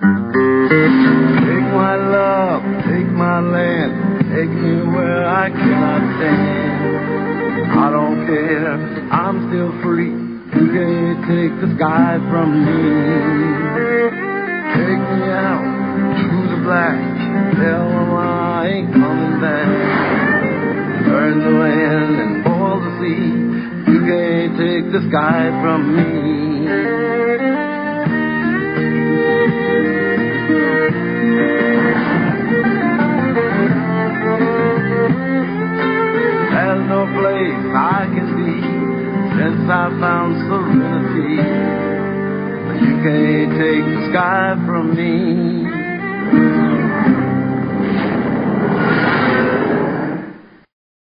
Take my love, take my land, take me where I cannot stand. I don't care, I'm still free. You can't take the sky from me. Take me out to the black, tell them I ain't coming back. Burn the land and boil the sea. You can't take the sky from me. There's no place I can be since I found serenity. But you can't take the sky from me.